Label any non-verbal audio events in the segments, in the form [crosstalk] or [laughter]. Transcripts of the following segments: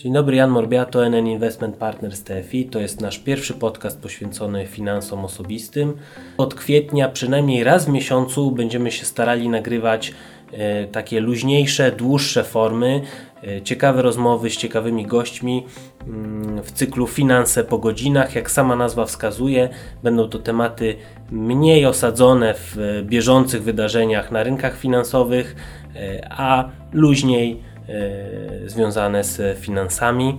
Dzień dobry, Jan Morbiato, NN Investment Partners TFI. To jest nasz pierwszy podcast poświęcony finansom osobistym. Od kwietnia przynajmniej raz w miesiącu będziemy się starali nagrywać e, takie luźniejsze, dłuższe formy, e, ciekawe rozmowy z ciekawymi gośćmi mm, w cyklu Finanse po godzinach. Jak sama nazwa wskazuje, będą to tematy mniej osadzone w bieżących wydarzeniach na rynkach finansowych, e, a luźniej związane z finansami.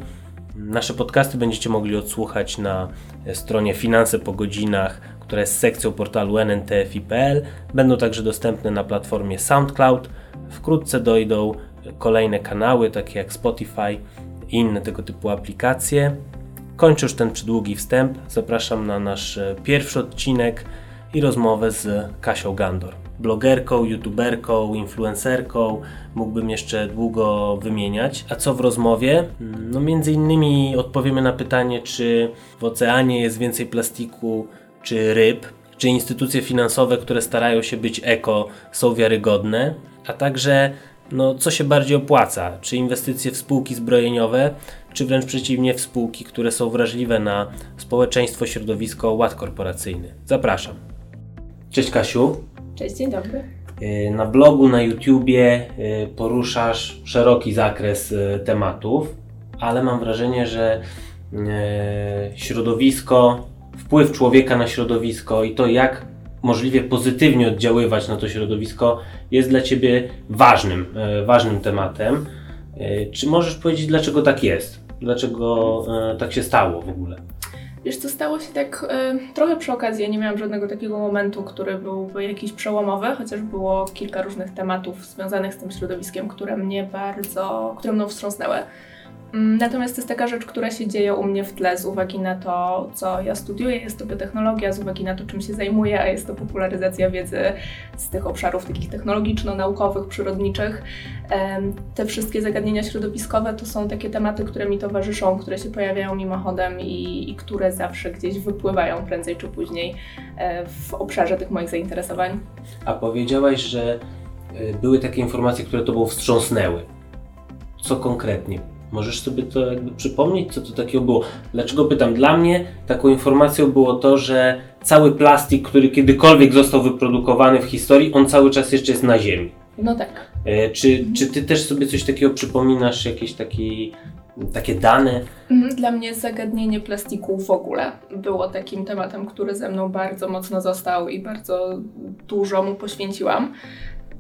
Nasze podcasty będziecie mogli odsłuchać na stronie Finanse po godzinach, która jest sekcją portalu nntfi.pl. Będą także dostępne na platformie SoundCloud. Wkrótce dojdą kolejne kanały, takie jak Spotify i inne tego typu aplikacje. Kończę już ten przydługi wstęp. Zapraszam na nasz pierwszy odcinek i rozmowę z Kasią Gandor blogerką, youtuberką, influencerką, mógłbym jeszcze długo wymieniać. A co w rozmowie? No między innymi odpowiemy na pytanie, czy w oceanie jest więcej plastiku czy ryb, czy instytucje finansowe, które starają się być eko są wiarygodne, a także no, co się bardziej opłaca, czy inwestycje w spółki zbrojeniowe, czy wręcz przeciwnie w spółki, które są wrażliwe na społeczeństwo, środowisko, ład korporacyjny. Zapraszam. Cześć Kasiu. Cześć, dzień dobry. Y, na blogu, na YouTubie y, poruszasz szeroki zakres y, tematów, ale mam wrażenie, że środowisko, wpływ człowieka na środowisko i to, jak możliwie pozytywnie oddziaływać na to środowisko, jest dla Ciebie ważnym, ważnym tematem. Czy możesz powiedzieć, dlaczego tak jest? Dlaczego tak się stało w ogóle? Wiesz, co stało się tak y, trochę przy okazji. Ja nie miałam żadnego takiego momentu, który byłby jakiś przełomowy, chociaż było kilka różnych tematów związanych z tym środowiskiem, które mnie bardzo, które mną wstrząsnęły. Mm, natomiast to jest taka rzecz, która się dzieje u mnie w tle z uwagi na to, co ja studiuję, jest to biotechnologia, z uwagi na to, czym się zajmuję, a jest to popularyzacja wiedzy z tych obszarów takich technologiczno-naukowych, przyrodniczych. Te wszystkie zagadnienia środowiskowe to są takie tematy, które mi towarzyszą, które się pojawiają mimochodem i, i które zawsze gdzieś wypływają prędzej czy później e, w obszarze tych moich zainteresowań. A powiedziałaś, że e, były takie informacje, które Tobą wstrząsnęły. Co konkretnie? Możesz sobie to jakby przypomnieć, co to takiego było? Dlaczego pytam? Dla mnie taką informacją było to, że cały plastik, który kiedykolwiek został wyprodukowany w historii, on cały czas jeszcze jest na Ziemi. No tak. E, czy, czy ty też sobie coś takiego przypominasz, jakieś taki, takie dane? Mhm, dla mnie zagadnienie plastiku w ogóle było takim tematem, który ze mną bardzo mocno został i bardzo dużo mu poświęciłam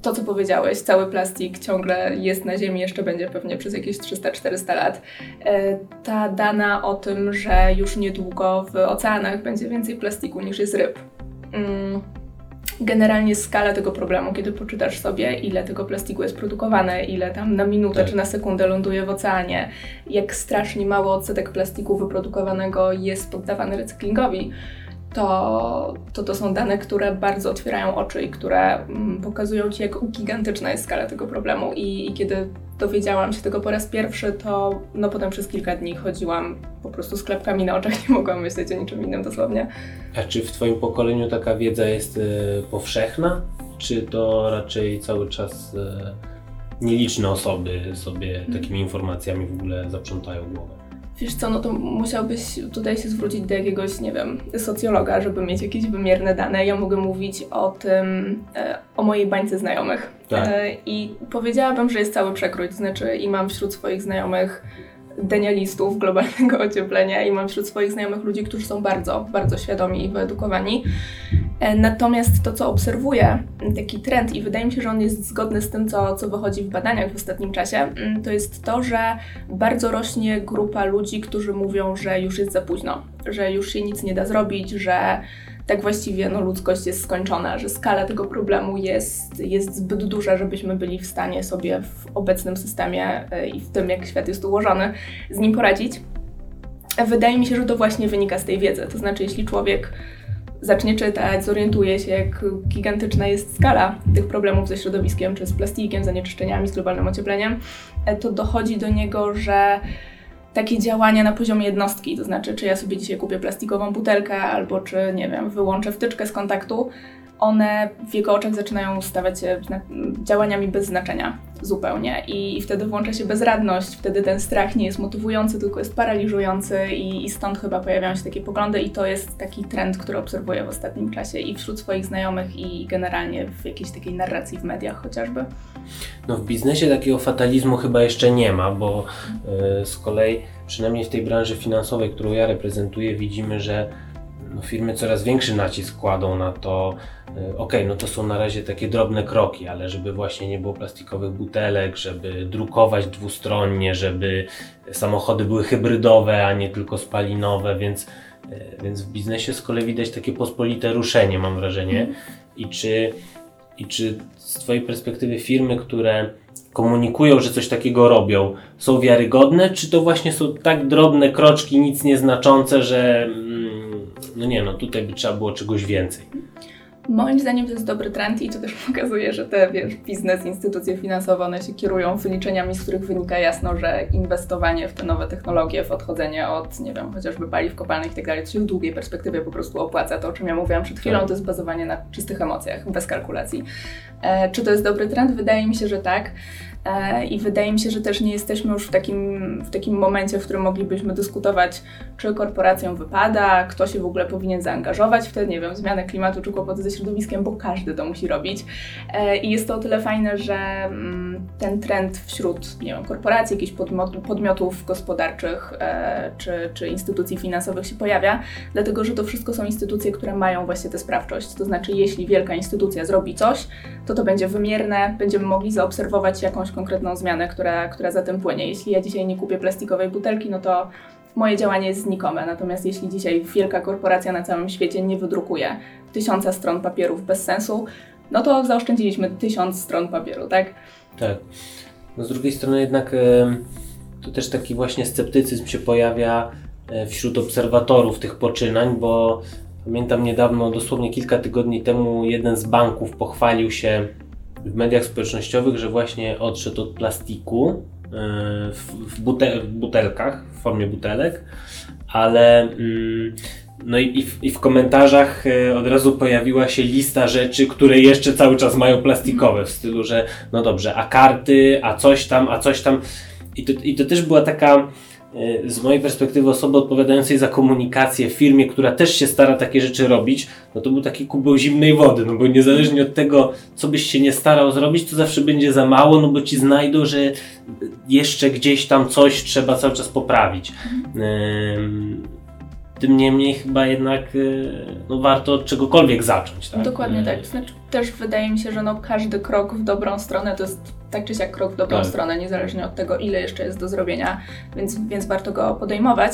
to, co powiedziałeś, cały plastik ciągle jest na Ziemi, jeszcze będzie pewnie przez jakieś 300-400 lat. E, ta dana o tym, że już niedługo w oceanach będzie więcej plastiku niż jest ryb. Mm, generalnie skala tego problemu, kiedy poczytasz sobie, ile tego plastiku jest produkowane, ile tam na minutę tak. czy na sekundę ląduje w oceanie, jak strasznie mały odsetek plastiku wyprodukowanego jest poddawany recyklingowi to, to to są dane, które bardzo otwierają oczy i które mm, pokazują Ci, jak gigantyczna jest skala tego problemu. I, I, kiedy dowiedziałam się tego po raz pierwszy, to no potem przez kilka dni chodziłam po prostu z klepkami na oczach, [laughs] nie mogłam myśleć o niczym innym dosłownie. A czy w Twoim pokoleniu taka wiedza jest y, powszechna? Czy to raczej cały czas y, nieliczne osoby sobie takimi hmm. informacjami w ogóle zaprzątają głowę? Wiesz co, no to musiałbyś tutaj się zwrócić do jakiegoś, nie wiem, socjologa, żeby mieć jakieś wymierne dane. Ja mogę mówić o tym, e, o mojej bańce znajomych. Tak. E, I powiedziałabym, że jest cały przekrój, znaczy i mam wśród swoich znajomych denialistów globalnego [laughs] ocieplenia i mam wśród swoich znajomych ludzi, którzy są bardzo, bardzo świadomi i wyedukowani. E, natomiast to, co obserwuję, taki trend, i wydaje mi się, że on jest zgodny z tym, co, co wychodzi w badaniach w ostatnim czasie, mm, to jest to, że bardzo rośnie grupa ludzi, którzy mówią, że już jest za późno, że już się nic nie da zrobić, że tak właściwie no, ludzkość jest skończona, że skala tego problemu jest, jest zbyt duża, żebyśmy byli w stanie sobie w obecnym systemie e, i w tym, jak świat jest ułożony, z nim poradzić. Wydaje mi się, że to właśnie wynika z tej wiedzy. To znaczy, jeśli człowiek zacznie czytać, zorientuje się, jak gigantyczna jest skala tych problemów ze środowiskiem, czy z plastikiem, zanieczyszczeniami, z globalnym ociepleniem, e, to dochodzi do niego, że takie działania na poziomie jednostki, to znaczy, czy ja sobie dzisiaj kupię plastikową butelkę, albo czy, nie wiem, wyłączę wtyczkę z kontaktu, one w jego oczach zaczynają stawać się działaniami bez znaczenia. Zupełnie i, wtedy włącza się bezradność, wtedy ten strach nie jest motywujący, tylko jest paraliżujący i, i stąd chyba pojawiają się takie poglądy i to jest taki trend, który obserwuję w ostatnim czasie i wśród swoich znajomych i generalnie w jakiejś takiej narracji w mediach chociażby. No w biznesie takiego fatalizmu chyba jeszcze nie ma, bo yy, z kolei przynajmniej w tej branży finansowej, którą ja reprezentuję, widzimy, że no, firmy coraz większy nacisk kładą na to, y, ok, no to są na razie takie drobne kroki, ale żeby właśnie nie było plastikowych butelek, żeby drukować dwustronnie, żeby samochody były hybrydowe, a nie tylko spalinowe, więc, y, więc w biznesie z kolei widać takie pospolite ruszenie, mam wrażenie. I czy, I czy z Twojej perspektywy firmy, które komunikują, że coś takiego robią, są wiarygodne, czy to właśnie są tak drobne kroczki, nic nieznaczące, że mm, no nie, no tutaj by trzeba było czegoś więcej. Moim zdaniem to jest dobry trend i to też [laughs] pokazuje, że te wiesz, biznes, instytucje finansowe, one się kierują wyliczeniami, z których wynika jasno, że inwestowanie w te nowe technologie, w odchodzenie od, nie wiem, chociażby paliw kopalnych i tak dalej, to się w długiej perspektywie po prostu opłaca. To, o czym ja mówiłam przed chwilą, tak. to jest bazowanie na czystych emocjach, bez kalkulacji. E, czy to jest dobry trend? Wydaje mi się, że tak. E, I wydaje mi się, że też nie jesteśmy już w takim, w takim momencie, w którym moglibyśmy dyskutować, czy korporacjom wypada, kto się w ogóle powinien zaangażować w te, nie wiem, zmianę klimatu czy kłopoty ze środowiskiem, bo każdy to musi robić. E, I jest to o tyle fajne, że mm, ten trend wśród, nie wiem, korporacji, jakichś podmiotów gospodarczych e, czy, czy instytucji finansowych się pojawia, dlatego że to wszystko są instytucje, które mają właśnie tę sprawczość. To znaczy, jeśli wielka instytucja zrobi coś, to to będzie wymierne, będziemy mogli zaobserwować jakąś konkretną zmianę, która, która za tym płynie. Jeśli ja dzisiaj nie kupię plastikowej butelki, no to moje działanie jest znikome. Natomiast jeśli dzisiaj wielka korporacja na całym świecie nie wydrukuje tysiąca stron papierów bez sensu, no to zaoszczędziliśmy tysiąc stron papieru, tak? Tak. No z drugiej strony jednak to też taki właśnie sceptycyzm się pojawia e, wśród obserwatorów tych poczynań, bo pamiętam niedawno, dosłownie kilka tygodni temu, jeden z banków pochwalił się w mediach społecznościowych, że właśnie odszedł od plastiku e, w, w, butel, w butelkach, w formie butelek, ale mm, no i, w, i, w, komentarzach e, od razu pojawiła się lista rzeczy, które jeszcze cały czas mają plastikowe, w stylu, że no dobrze, a karty, a coś tam, a coś tam. I to, i to też była taka z mojej perspektywy osoby odpowiadającej za komunikację w firmie, która też się stara takie rzeczy robić, no to był taki kubeł zimnej wody, no bo niezależnie od tego, co byś się nie starał zrobić, to zawsze będzie za mało, no bo ci znajdą, że jeszcze gdzieś tam coś trzeba cały czas poprawić. Tym niemniej chyba jednak e, no, warto od czegokolwiek zacząć. Tak? Dokładnie tak. Znaczy, też wydaje mi się, że no, każdy krok w dobrą stronę to jest tak czy siak krok w dobrą tak. stronę, niezależnie od tego, ile jeszcze jest do zrobienia, więc, więc warto go podejmować.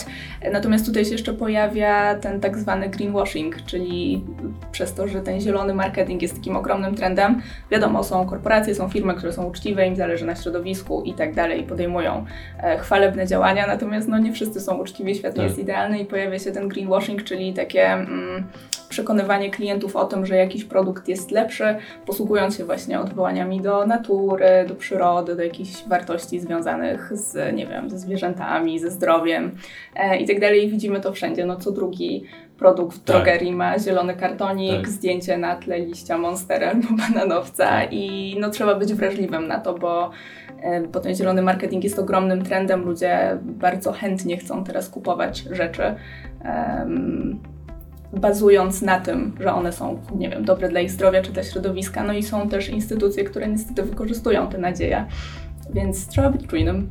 Natomiast tutaj się jeszcze pojawia ten tak zwany greenwashing, czyli przez to, że ten zielony marketing jest takim ogromnym trendem. Wiadomo, są korporacje, są firmy, które są uczciwe, im zależy na środowisku i tak dalej, podejmują e, chwalebne działania, natomiast no, nie wszyscy są uczciwi, świat nie tak. jest idealny i pojawia się ten greenwashing, czyli takie mm, przekonywanie klientów o tym, że jakiś produkt jest lepszy, posługując się właśnie odwołaniami do natury, do przyrody, do jakichś wartości związanych z, nie wiem, ze zwierzętami, ze zdrowiem e, i tak dalej. Widzimy to wszędzie. No co drugi produkt w tak. drogerii ma zielony kartonik, tak. zdjęcie na tle liścia monstera albo [laughs] bananowca i no trzeba być wrażliwym na to, bo e, bo ten zielony marketing jest ogromnym trendem. Ludzie bardzo chętnie chcą teraz kupować rzeczy. Um, bazując na tym, że one są, nie wiem, dobre dla ich zdrowia czy dla środowiska. No i są też instytucje, które niestety wykorzystują te nadzieje, więc trzeba być czujnym.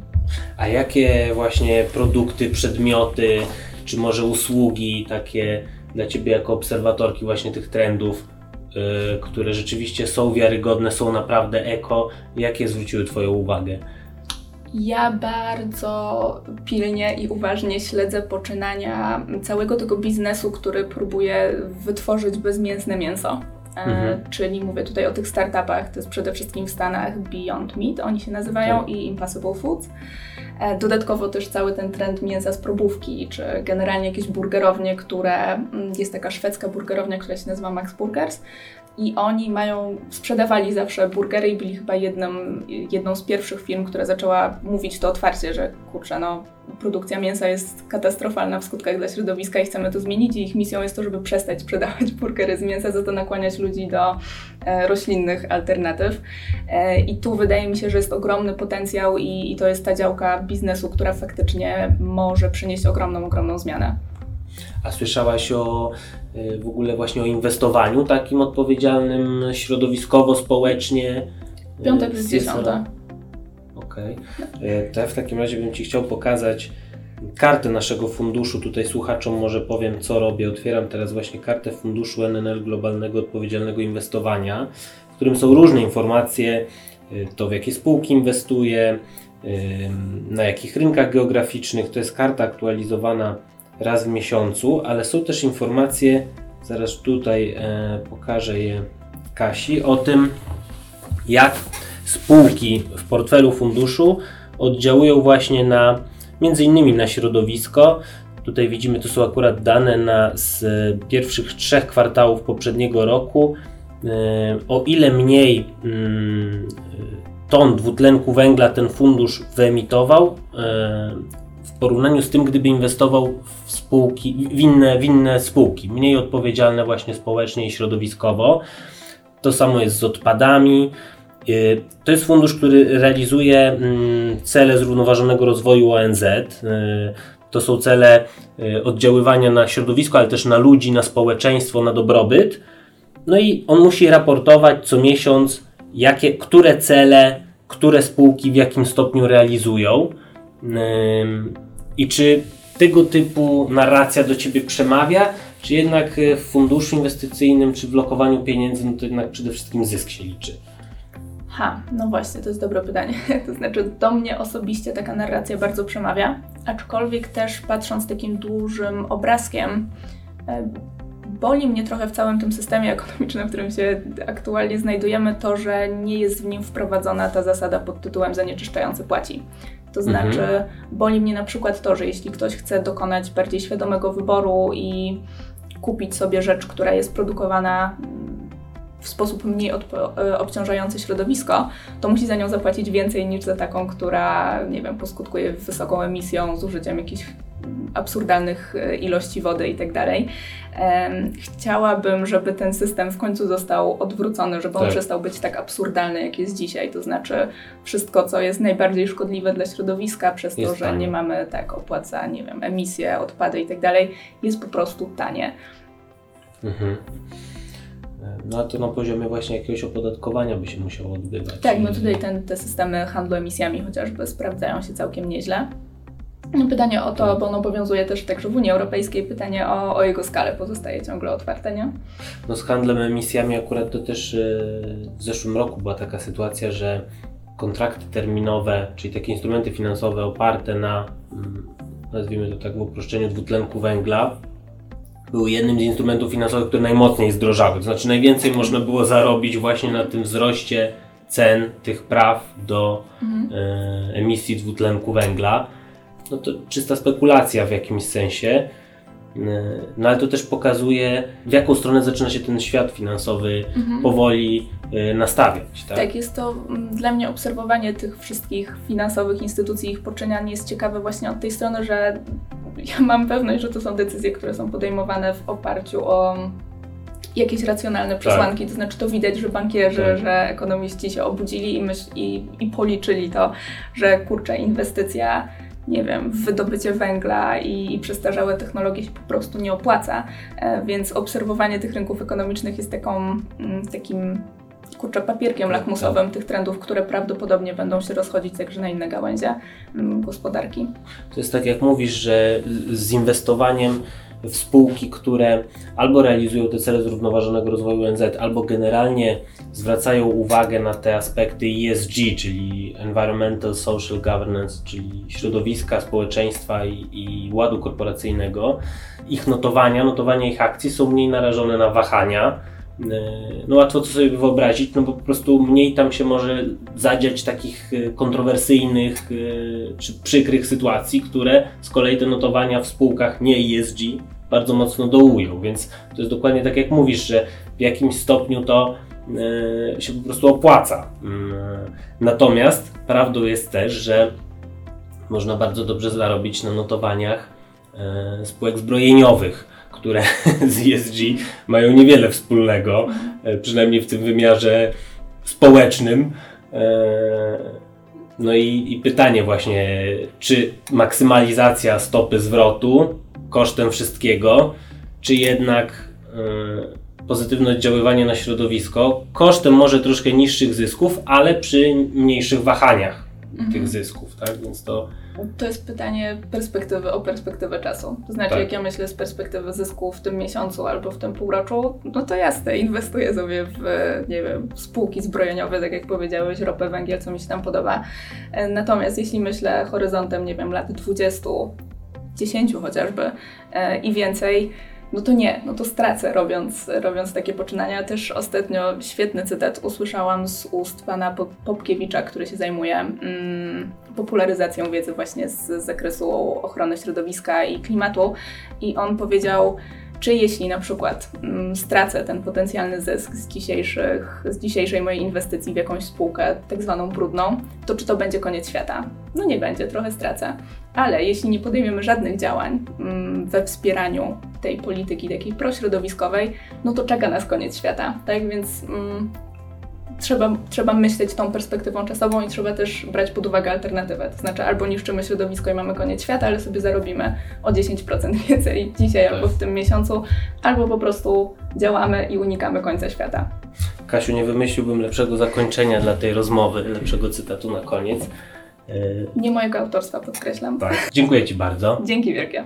A jakie właśnie produkty, przedmioty, czy może usługi takie dla Ciebie jako obserwatorki właśnie tych trendów, yy, które rzeczywiście są wiarygodne, są naprawdę eko, jakie zwróciły Twoją uwagę? Ja bardzo pilnie i uważnie śledzę poczynania całego tego biznesu, który próbuje wytworzyć bezmięsne mięso. E, mhm. Czyli mówię tutaj o tych startupach, to jest przede wszystkim w Stanach Beyond Meat, oni się nazywają, tak. i Impossible Foods. E, dodatkowo też cały ten trend mięsa z probówki, czy generalnie jakieś burgerownie, które, mm, jest taka szwedzka burgerownia, która się nazywa Max Burgers, i oni mają, sprzedawali zawsze burgery i byli chyba jedną, jedną z pierwszych firm, która zaczęła mówić to otwarcie, że kurczę, no produkcja mięsa jest katastrofalna w skutkach dla środowiska i chcemy to zmienić i ich misją jest to, żeby przestać sprzedawać [laughs] burgery z mięsa, za to nakłaniać ludzi do e, roślinnych alternatyw. E, I tu wydaje mi się, że jest ogromny potencjał i, i to jest ta działka biznesu, która faktycznie może przynieść ogromną, ogromną zmianę. A słyszałaś o y, w ogóle właśnie o inwestowaniu takim odpowiedzialnym środowiskowo, społecznie? Piąte plus dziesiąte. Okej. Okay. To ja w takim razie bym Ci chciał pokazać kartę naszego funduszu. Tutaj słuchaczom może powiem, co robię. Otwieram teraz właśnie kartę funduszu NNL Globalnego Odpowiedzialnego Inwestowania, w którym są różne informacje, to w jakie spółki inwestuję, na jakich rynkach geograficznych. To jest karta aktualizowana raz w miesiącu, ale są też informacje, zaraz tutaj e, pokażę je Kasi, o tym, jak spółki w portfelu funduszu oddziałują właśnie na między innymi na środowisko. Tutaj widzimy, to są akurat dane na, z pierwszych trzech kwartałów poprzedniego roku. E, o ile mniej mm, ton dwutlenku węgla ten fundusz wyemitował, e, w porównaniu z tym, gdyby inwestował w spółki, w inne, w inne spółki, mniej odpowiedzialne właśnie społecznie i środowiskowo. To samo jest z odpadami. Y, to jest fundusz, który realizuje mm, cele zrównoważonego rozwoju ONZ. Y, to są cele y, oddziaływania na środowisko, ale też na ludzi, na społeczeństwo, na dobrobyt. No i on musi raportować co miesiąc, jakie, które cele, które spółki w jakim stopniu realizują. I czy tego typu narracja do Ciebie przemawia, czy jednak e, w funduszu inwestycyjnym, czy w lokowaniu pieniędzy, no to jednak przede wszystkim zysk się liczy? Ha, no właśnie, to jest dobre pytanie. [laughs] To znaczy, do mnie osobiście taka narracja bardzo przemawia, aczkolwiek też patrząc takim dużym obrazkiem, e, boli mnie trochę w całym tym systemie ekonomicznym, w którym się aktualnie znajdujemy, to, że nie jest w nim wprowadzona ta zasada pod tytułem zanieczyszczający płaci. To mhm. znaczy, mhm. boli mnie na przykład to, że jeśli ktoś chce dokonać bardziej świadomego wyboru i kupić sobie rzecz, która jest produkowana w sposób mniej e, obciążający środowisko, to musi za nią zapłacić więcej niż za taką, która, nie wiem, poskutkuje wysoką emisją, zużyciem jakichś absurdalnych e, ilości wody i tak dalej. Chciałabym, żeby ten system w końcu został odwrócony, żeby on tak. przestał być tak absurdalny, jak jest dzisiaj. To znaczy, wszystko, co jest najbardziej szkodliwe dla środowiska, przez jest to, że tanie. nie mamy tak opłaca, nie wiem, emisje, odpady i tak dalej, jest po prostu tanie. Mhm. No to na poziomie właśnie jakiegoś opodatkowania by się musiało odbywać. Tak, no tutaj ten, te systemy handlu emisjami chociażby sprawdzają się całkiem nieźle. Pytanie o to, bo on obowiązuje też także w Unii Europejskiej, pytanie o, o jego skalę pozostaje ciągle otwarte, nie? No z handlem emisjami akurat to też e, w zeszłym roku była taka sytuacja, że kontrakty terminowe, czyli takie instrumenty finansowe oparte na, mm, nazwijmy to tak w uproszczeniu, dwutlenku węgla, były jednym z instrumentów finansowych, które najmocniej zdrożały. To znaczy najwięcej można było zarobić właśnie na tym wzroście cen tych praw do mhm. e, emisji dwutlenku węgla no to czysta spekulacja w jakimś sensie. E, no ale to też pokazuje, w jaką stronę zaczyna się ten świat finansowy mhm. powoli e, nastawiać. Tak? tak, jest to mm, dla mnie obserwowanie tych wszystkich finansowych instytucji, ich poczynań jest ciekawe właśnie od tej strony, że [laughs] ja mam pewność, że to są decyzje, które są podejmowane w oparciu o jakieś racjonalne tak. przesłanki. Tak. To znaczy to widać, że bankierzy, tak. że ekonomiści się obudzili i, myśl, i, i policzyli to, że kurczę, inwestycja nie wiem, wydobycie węgla i, i przestarzałe technologie się po prostu nie opłaca, e, więc obserwowanie tych rynków ekonomicznych jest taką, mm, takim kurczę, papierkiem tak, lakmusowym tak. tych trendów, które prawdopodobnie będą się rozchodzić także na inne gałęzie mm, gospodarki. To jest tak jak mówisz, że z inwestowaniem w spółki, które albo realizują te cele zrównoważonego rozwoju ONZ, albo generalnie zwracają uwagę na te aspekty ESG, czyli Environmental Social Governance, czyli środowiska, społeczeństwa i, i ładu korporacyjnego. Ich notowania, notowania ich akcji są mniej narażone na wahania. No łatwo to sobie wyobrazić, no bo po prostu mniej tam się może zadziać takich e, kontrowersyjnych e, czy przykrych sytuacji, które z kolei te notowania w spółkach nie ESG bardzo mocno dołują, więc to jest dokładnie tak jak mówisz, że w jakimś stopniu to e, się po prostu opłaca. Mm, natomiast prawdą jest też, że można bardzo dobrze zarobić na notowaniach e, spółek zbrojeniowych, które [laughs] z ESG mają niewiele wspólnego, e, przynajmniej w tym wymiarze społecznym. No i, i pytanie właśnie, czy maksymalizacja stopy zwrotu kosztem wszystkiego, czy jednak y, pozytywne oddziaływanie na środowisko kosztem może troszkę niższych zysków, ale przy mniejszych wahaniach mhm. tych zysków, tak? Więc to to jest pytanie perspektywy, o perspektywę czasu. To znaczy, tak. jak ja myślę z perspektywy zysku w tym miesiącu albo w tym półroczu, no to jasne, inwestuję sobie w, nie wiem, spółki zbrojeniowe, tak jak powiedziałeś, ropę, węgiel, co mi się tam podoba. Natomiast jeśli myślę horyzontem, nie wiem, lat 20, 10 chociażby e, i więcej, no to nie, no to stracę robiąc, robiąc takie poczynania. Też ostatnio świetny cytat usłyszałam z ust pana Popkiewicza, który się zajmuje mm, popularyzacją wiedzy właśnie z zakresu ochrony środowiska i klimatu i on powiedział, czy jeśli na przykład mm, stracę ten potencjalny zysk z, dzisiejszych, z dzisiejszej mojej inwestycji w jakąś spółkę, tak zwaną brudną, to czy to będzie koniec świata? No nie będzie, trochę stracę. Ale jeśli nie podejmiemy żadnych działań mm, we wspieraniu tej polityki takiej prośrodowiskowej, no to czeka nas koniec świata. Tak więc mm, trzeba, trzeba myśleć tą perspektywą czasową i trzeba też brać pod uwagę alternatywę. To znaczy albo niszczymy środowisko i mamy koniec świata, ale sobie zarobimy o 10% [laughs] więcej dzisiaj tak. albo w tym miesiącu, albo po prostu działamy i unikamy końca świata. Kasiu, nie wymyśliłbym lepszego zakończenia dla tej rozmowy, lepszego cytatu na koniec. Nie mojego autorstwa, podkreślam. Tak. Dziękuję Ci bardzo. Dzięki wielkie.